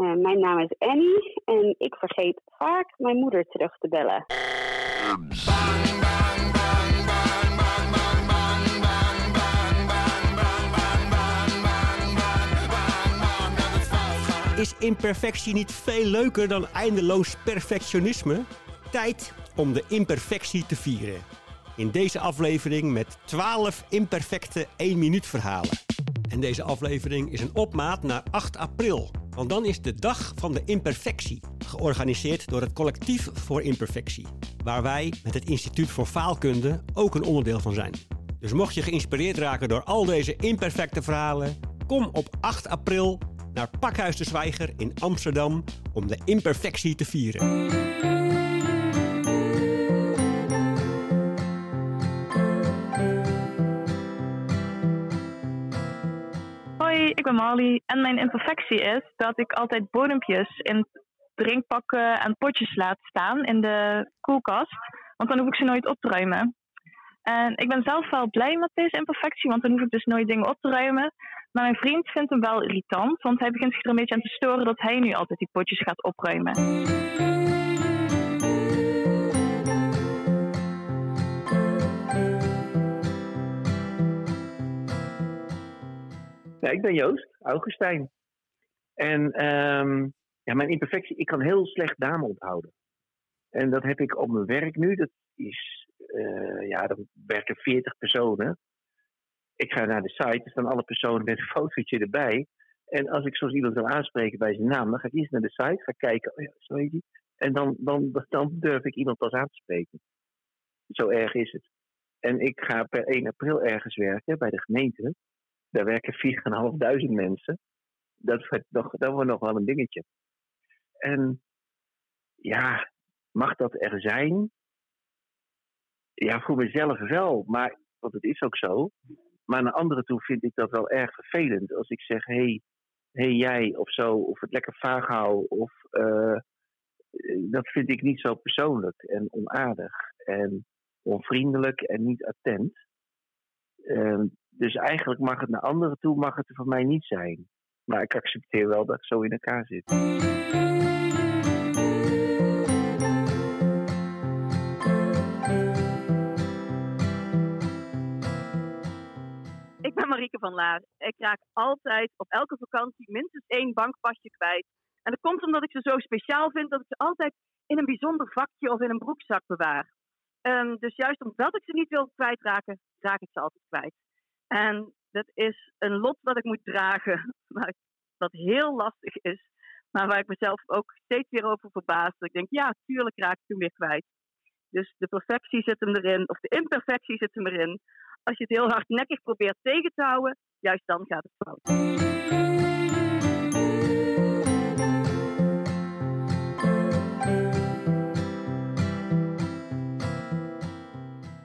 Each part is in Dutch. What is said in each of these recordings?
Uh, mijn naam is Annie en ik vergeet vaak mijn moeder terug te bellen. Is imperfectie niet veel leuker dan eindeloos perfectionisme? Tijd om de imperfectie te vieren. In deze aflevering met 12 imperfecte 1 minuut verhalen. En deze aflevering is een opmaat naar 8 april. Want dan is de Dag van de Imperfectie. Georganiseerd door het Collectief voor Imperfectie. Waar wij met het Instituut voor Faalkunde ook een onderdeel van zijn. Dus mocht je geïnspireerd raken door al deze imperfecte verhalen, kom op 8 april naar Pakhuis de Zwijger in Amsterdam om de imperfectie te vieren. Marley en mijn imperfectie is dat ik altijd bodempjes in drinkpakken en potjes laat staan in de koelkast, want dan hoef ik ze nooit op te ruimen. En ik ben zelf wel blij met deze imperfectie, want dan hoef ik dus nooit dingen op te ruimen. Maar mijn vriend vindt hem wel irritant, want hij begint zich er een beetje aan te storen dat hij nu altijd die potjes gaat opruimen. Ik ben Joost, Augustijn. En um, ja, mijn imperfectie, ik kan heel slecht namen onthouden. En dat heb ik op mijn werk nu. Dat is, uh, ja, dan werken 40 personen. Ik ga naar de site, er staan alle personen met een fotootje erbij. En als ik zoals iemand wil aanspreken bij zijn naam, dan ga ik eerst naar de site, ga kijken, oh ja, zo heet die. En dan, dan, dan durf ik iemand pas aan te spreken. Zo erg is het. En ik ga per 1 april ergens werken bij de gemeente. Daar werken 4.500 mensen. Dat nog, dat wordt nog wel een dingetje. En ja, mag dat er zijn? Ja, voor mezelf wel, maar, want het is ook zo. Maar naar anderen toe vind ik dat wel erg vervelend. Als ik zeg, hé, hey, hey, jij of zo, of het lekker vaag hou, of uh, dat vind ik niet zo persoonlijk en onaardig en onvriendelijk en niet attent. Uh, dus eigenlijk mag het naar anderen toe, mag het er voor mij niet zijn. Maar ik accepteer wel dat ik zo in elkaar zit. Ik ben Marieke van Laar. Ik raak altijd op elke vakantie minstens één bankpasje kwijt. En dat komt omdat ik ze zo speciaal vind dat ik ze altijd in een bijzonder vakje of in een broekzak bewaar. Um, dus juist omdat ik ze niet wil kwijtraken, raak ik ze altijd kwijt. En dat is een lot wat ik moet dragen, wat heel lastig is. Maar waar ik mezelf ook steeds weer over verbaas. Dat ik denk, ja, tuurlijk raak ik hem weer kwijt. Dus de perfectie zit hem erin, of de imperfectie zit hem erin. Als je het heel hardnekkig probeert tegen te houden, juist dan gaat het fout.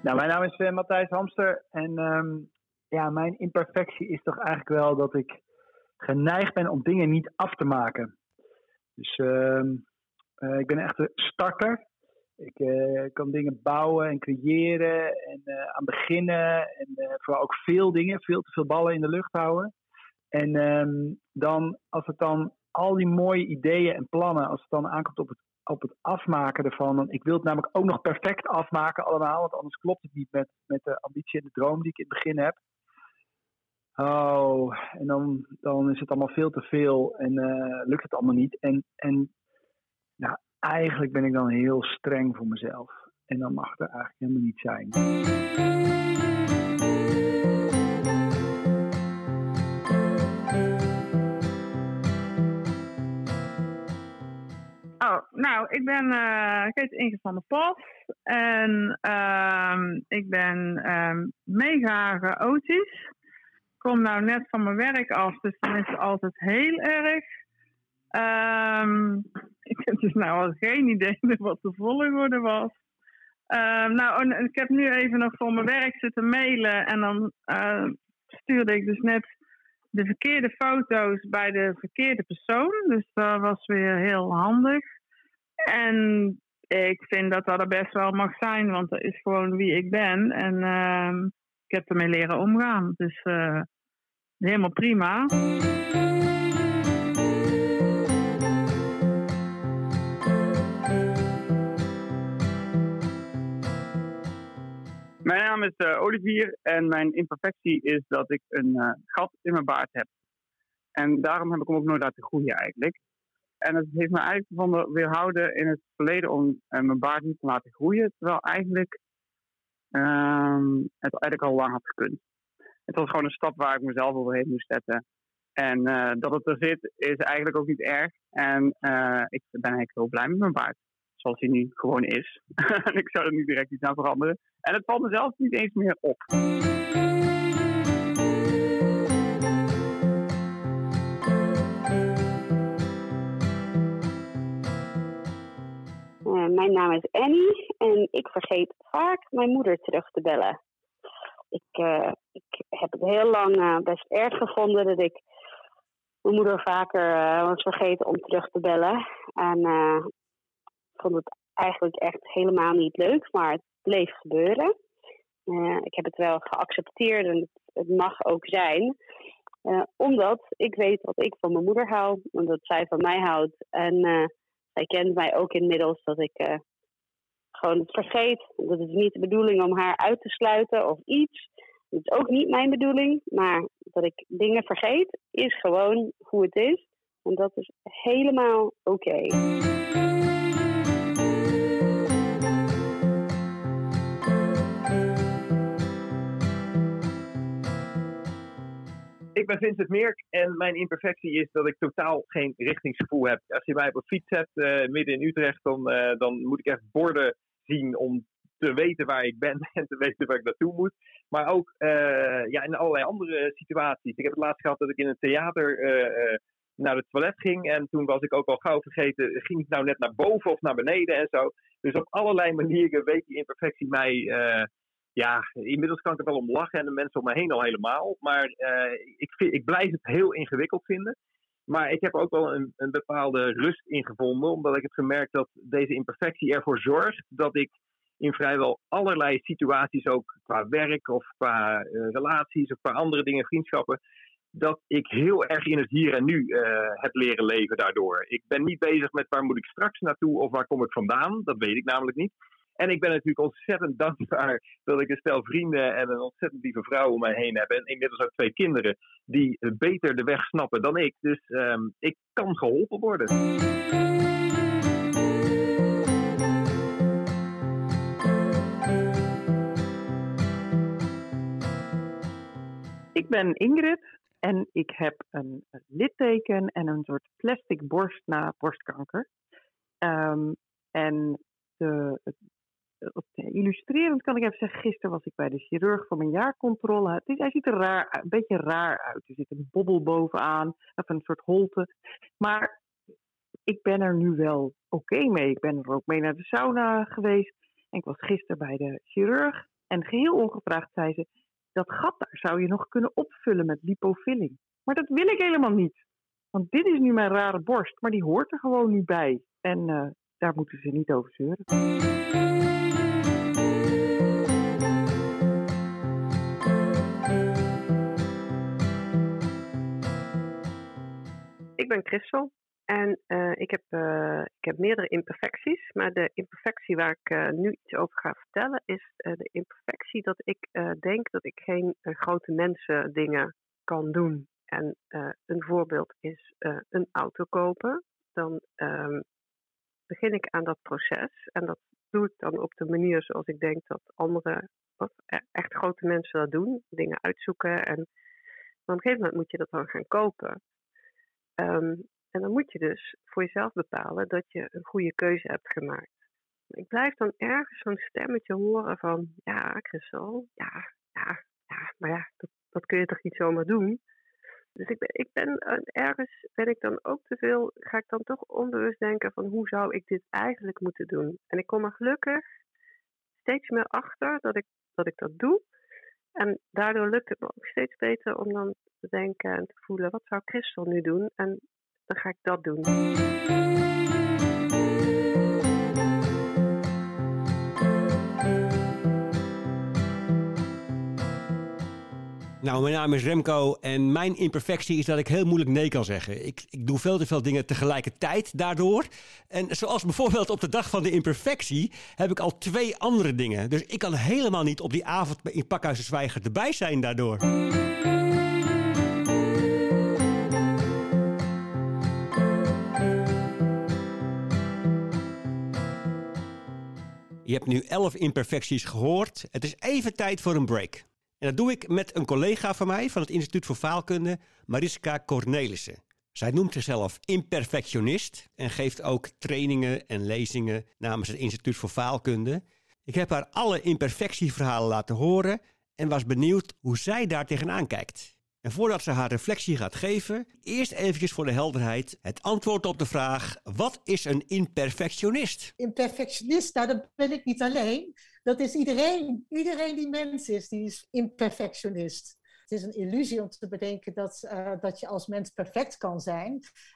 Nou, mijn naam is uh, Matthijs Hamster en um, ja, mijn imperfectie is toch eigenlijk wel dat ik geneigd ben om dingen niet af te maken. Dus uh, uh, ik ben echt een starter. Ik uh, kan dingen bouwen en creëren en aan beginnen. En vooral ook veel dingen, veel te veel ballen in de lucht houden. En um, dan, als het dan al die mooie ideeën en plannen, als het dan aankomt op het, op het afmaken ervan. Dan, ik wil het namelijk ook nog perfect afmaken allemaal, want anders klopt het niet met, met de ambitie en de droom die ik in het begin heb. Oh, en dan, dan is het allemaal veel te veel en uh, lukt het allemaal niet. En, en nou, eigenlijk ben ik dan heel streng voor mezelf. En dan mag het er eigenlijk helemaal niet zijn. Oh, nou, ik ben, uh, ik heet Inge van der Pas en uh, ik ben um, mega chaotisch kom nou net van mijn werk af, dus dan is het altijd heel erg. Um, ik heb dus nou al geen idee wat de volgorde was. Um, nou, ik heb nu even nog voor mijn werk zitten mailen en dan uh, stuurde ik dus net de verkeerde foto's bij de verkeerde persoon. Dus dat was weer heel handig. En ik vind dat dat best wel mag zijn, want dat is gewoon wie ik ben. En uh, ik heb ermee leren omgaan. Dus uh, helemaal prima. Mijn naam is eh, Olivier en mijn imperfectie is dat ik een eh, gat in mijn baard heb. En daarom heb ik hem ook nooit laten groeien eigenlijk. En het heeft me eigenlijk van weerhouden in het verleden om mijn baard niet te laten groeien. Terwijl eigenlijk ehm, het eigenlijk al lang had gekund. Het was gewoon een stap waar ik mezelf overheen moest zetten. En dat het er zit is eigenlijk ook niet erg. En ik ben eigenlijk heel blij met mijn baard zoals hij nu gewoon is. en ik zou er nu direct iets aan veranderen. En het valt mezelf niet eens meer op. mijn naam is Annie en ik vergeet vaak mijn moeder terug te bellen. Ik, uh, ik heb het heel lang uh, best erg gevonden dat ik mijn moeder vaker was vergeten om terug te bellen. En vond het eigenlijk echt helemaal niet leuk, maar het bleef gebeuren. Ik heb het wel geaccepteerd en het, mag ook zijn. Omdat ik weet wat ik van mijn moeder hou, omdat zij van mij houdt. En zij kent mij ook inmiddels dat ik gewoon het vergeet. Dat is niet de bedoeling om haar uit te sluiten of iets. Dat is ook niet mijn bedoeling. Maar dat ik dingen vergeet, is gewoon hoe het is. En dat is helemaal oké. Ik ben Vincent Meerk en mijn imperfectie is dat ik totaal geen richtingsgevoel heb. Als je mij op een fiets zet uh, midden in Utrecht, dan, uh, dan moet ik echt borden zien om te weten waar ik ben en te weten waar ik naartoe moet. Maar ook uh, ja, in allerlei andere situaties. Ik heb het laatst gehad dat ik in een theater naar het toilet ging. En toen was ik ook al gauw vergeten, ging ik nou net naar boven of naar beneden en zo. Dus op allerlei manieren weet die imperfectie mij ja, inmiddels kan ik er wel om lachen en de mensen om me heen al helemaal. Maar uh, ik, vind, ik blijf het heel ingewikkeld vinden. Maar ik heb ook wel een, een bepaalde rust in gevonden, omdat ik heb gemerkt dat deze imperfectie ervoor zorgt dat ik in vrijwel allerlei situaties, ook qua werk of qua uh, relaties of qua andere dingen, vriendschappen, dat ik heel erg in het hier en nu uh, heb leren leven daardoor. Ik ben niet bezig met waar moet ik straks naartoe of waar kom ik vandaan, dat weet ik namelijk niet. En ik ben natuurlijk ontzettend dankbaar dat ik een stel vrienden en een ontzettend lieve vrouw om mij heen heb. En inmiddels ook twee kinderen die beter de weg snappen dan ik. Dus um, ik kan geholpen worden. Ik ben Ingrid en ik heb een litteken en een soort plastic borst na borstkanker. Um, en de, illustrerend kan ik even zeggen, gisteren was ik bij de chirurg voor mijn jaarcontrole. Het is, hij ziet er raar, een beetje raar uit. Er zit een bobbel bovenaan, of een soort holte. Maar ik ben er nu wel oké mee. Ik ben er ook mee naar de sauna geweest. En ik was gisteren bij de chirurg. En geheel ongevraagd zei ze, dat gat daar zou je nog kunnen opvullen met lipofilling. Maar dat wil ik helemaal niet. Want dit is nu mijn rare borst, maar die hoort er gewoon nu bij. En uh, daar moeten ze niet over zeuren. Ik ben Christel en uh, ik, heb, uh, ik heb meerdere imperfecties. Maar de imperfectie waar ik uh, nu iets over ga vertellen is de imperfectie dat ik denk dat ik geen grote mensen dingen kan doen. En een voorbeeld is een auto kopen. Dan um, begin ik aan dat proces en dat doe ik dan op de manier zoals ik denk dat andere, of e-, echt grote mensen dat doen. Dingen uitzoeken en op een gegeven moment moet je dat dan gaan kopen. Um, en dan moet je dus voor jezelf bepalen dat je een goede keuze hebt gemaakt. Ik blijf dan ergens zo'n stemmetje horen van, ja, Christel, ja, ja, ja, maar ja, dat, dat kun je toch niet zomaar doen? Dus ik ben, ik ben ergens ben ik dan ook te veel, ga ik dan toch onbewust denken van hoe zou ik dit eigenlijk moeten doen? En ik kom er gelukkig steeds meer achter dat ik dat, ik dat doe. En daardoor lukt het me ook steeds beter om dan te denken en te voelen, wat zou Christel nu doen? En dan ga ik dat doen. Nou, mijn naam is Remco en mijn imperfectie is dat ik heel moeilijk nee kan zeggen. Ik, ik doe veel te veel dingen tegelijkertijd daardoor. En zoals bijvoorbeeld op de dag van de imperfectie heb ik al twee andere dingen. Dus ik kan helemaal niet op die avond in Pakhuis de Zwijger erbij zijn daardoor. Je hebt nu 11 imperfecties gehoord. Het is even tijd voor een break. En dat doe ik met een collega van mij van het Instituut voor Faalkunde, Mariska Cornelissen. Zij noemt zichzelf imperfectionist en geeft ook trainingen en lezingen namens het Instituut voor Faalkunde. Ik heb haar alle imperfectieverhalen laten horen en was benieuwd hoe zij daar tegenaan kijkt. En voordat ze haar reflectie gaat geven, eerst eventjes voor de helderheid het antwoord op de vraag: wat is een imperfectionist? Imperfectionist, nou ben ik niet alleen. Dat is iedereen. Iedereen die mens is, die is imperfectionist. Het is een illusie om te bedenken dat, uh, dat je als mens perfect kan zijn.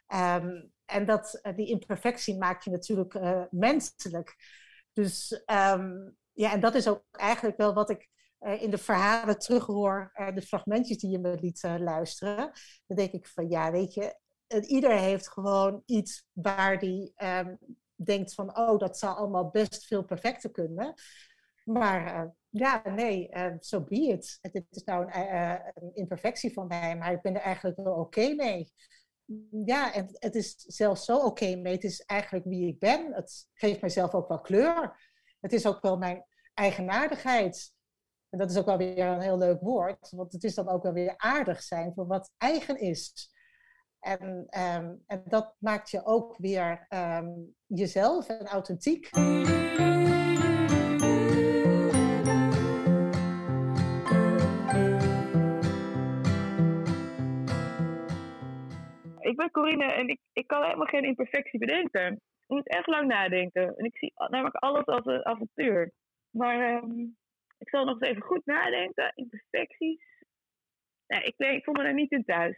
Um, en dat, uh, die imperfectie maakt je natuurlijk uh, menselijk. Dus um, ja, en dat is ook eigenlijk wel wat ik in de verhalen terughoor, de fragmentjes die je me liet luisteren, dan denk ik van ja, weet je, ieder heeft gewoon iets waar die um, denkt van oh, dat zou allemaal best veel perfecter kunnen. Maar ja, nee, zo so be it. Het is nou een, een, imperfectie van mij, maar ik ben er eigenlijk wel oké mee. Ja, en het is zelfs zo oké mee. Het is eigenlijk wie ik ben. Het geeft mijzelf ook wel kleur. Het is ook wel mijn eigenaardigheid. En dat is ook wel weer een heel leuk woord, want het is dan ook wel weer aardig zijn voor wat eigen is. En, um, en dat maakt je ook weer um, jezelf en authentiek. Ben Corine en ik, ik kan helemaal geen imperfectie bedenken. Ik moet echt lang nadenken. En ik zie namelijk alles als een avontuur. Maar um, ik zal nog eens even goed nadenken. Imperfecties. Nee, ik, ik voel me er niet in thuis.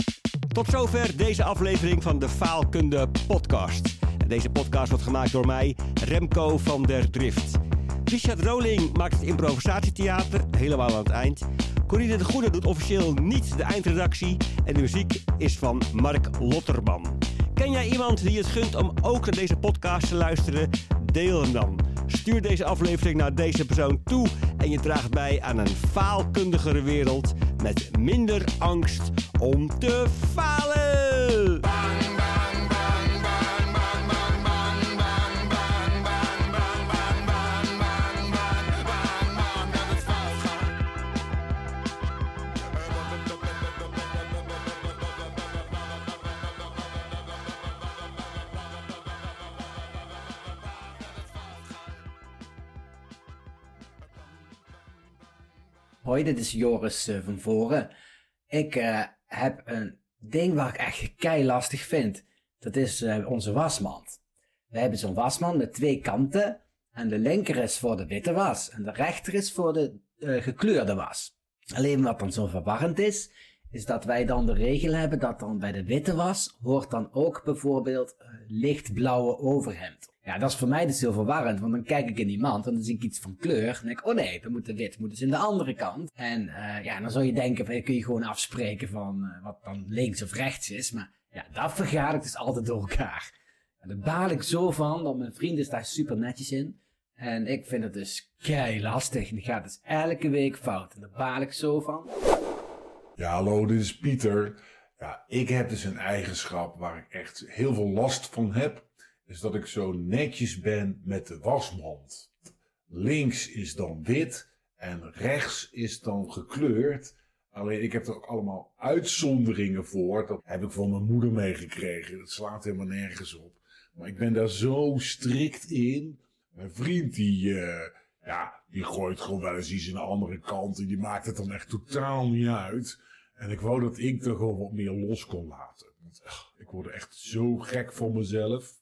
Tot zover deze aflevering van de Faalkunde Podcast. Deze podcast wordt gemaakt door mij, Remco van der Drift. Richard Roling maakt het improvisatietheater, helemaal aan het eind. Corine de Goede doet officieel niet de eindredactie. En de muziek is van Mark Lotterman. Ken jij iemand die het gunt om ook naar deze podcast te luisteren? Deel hem dan. Stuur deze aflevering naar deze persoon toe en je draagt bij aan een faalkundigere wereld met minder angst om te falen. Hoi, dit is Joris uh, van Voren. Ik uh, heb een ding waar ik echt kei lastig vind. Dat is uh, onze wasmand. We hebben zo'n wasmand met twee kanten. En de linker is voor de witte was. En de rechter is voor de gekleurde was. Alleen wat dan zo verwarrend is, is dat wij dan de regel hebben dat dan bij de witte was hoort dan ook bijvoorbeeld lichtblauwe overhemd. Ja, dat is voor mij dus heel verwarrend, want dan kijk ik in die mand en dan zie ik iets van kleur. En denk ik, oh nee, dan moet de wit moet dus in de andere kant. En uh, ja, dan zou je denken, van, kun je gewoon afspreken van uh, wat dan links of rechts is. Maar ja, dat vergaat ik dus altijd door elkaar. En daar baal ik zo van, dat mijn vriend is daar super netjes in. En ik vind het dus kei lastig. En die gaat dus elke week fout. En daar baal ik zo van. Ja, hallo, dit is Pieter. Ja, ik heb dus een eigenschap waar ik echt heel veel last van heb is dat ik zo netjes ben met de wasmand. Links is dan wit en rechts is dan gekleurd. Alleen ik heb er ook allemaal uitzonderingen voor. Dat heb ik van mijn moeder meegekregen. Dat slaat helemaal nergens op. Maar ik ben daar zo strikt in. Mijn vriend die, uh, ja, die gooit gewoon wel eens iets in de andere kant. En die maakt het dan echt totaal niet uit. En ik wou dat ik er gewoon wat meer los kon laten. Want, ik word echt zo gek van mezelf.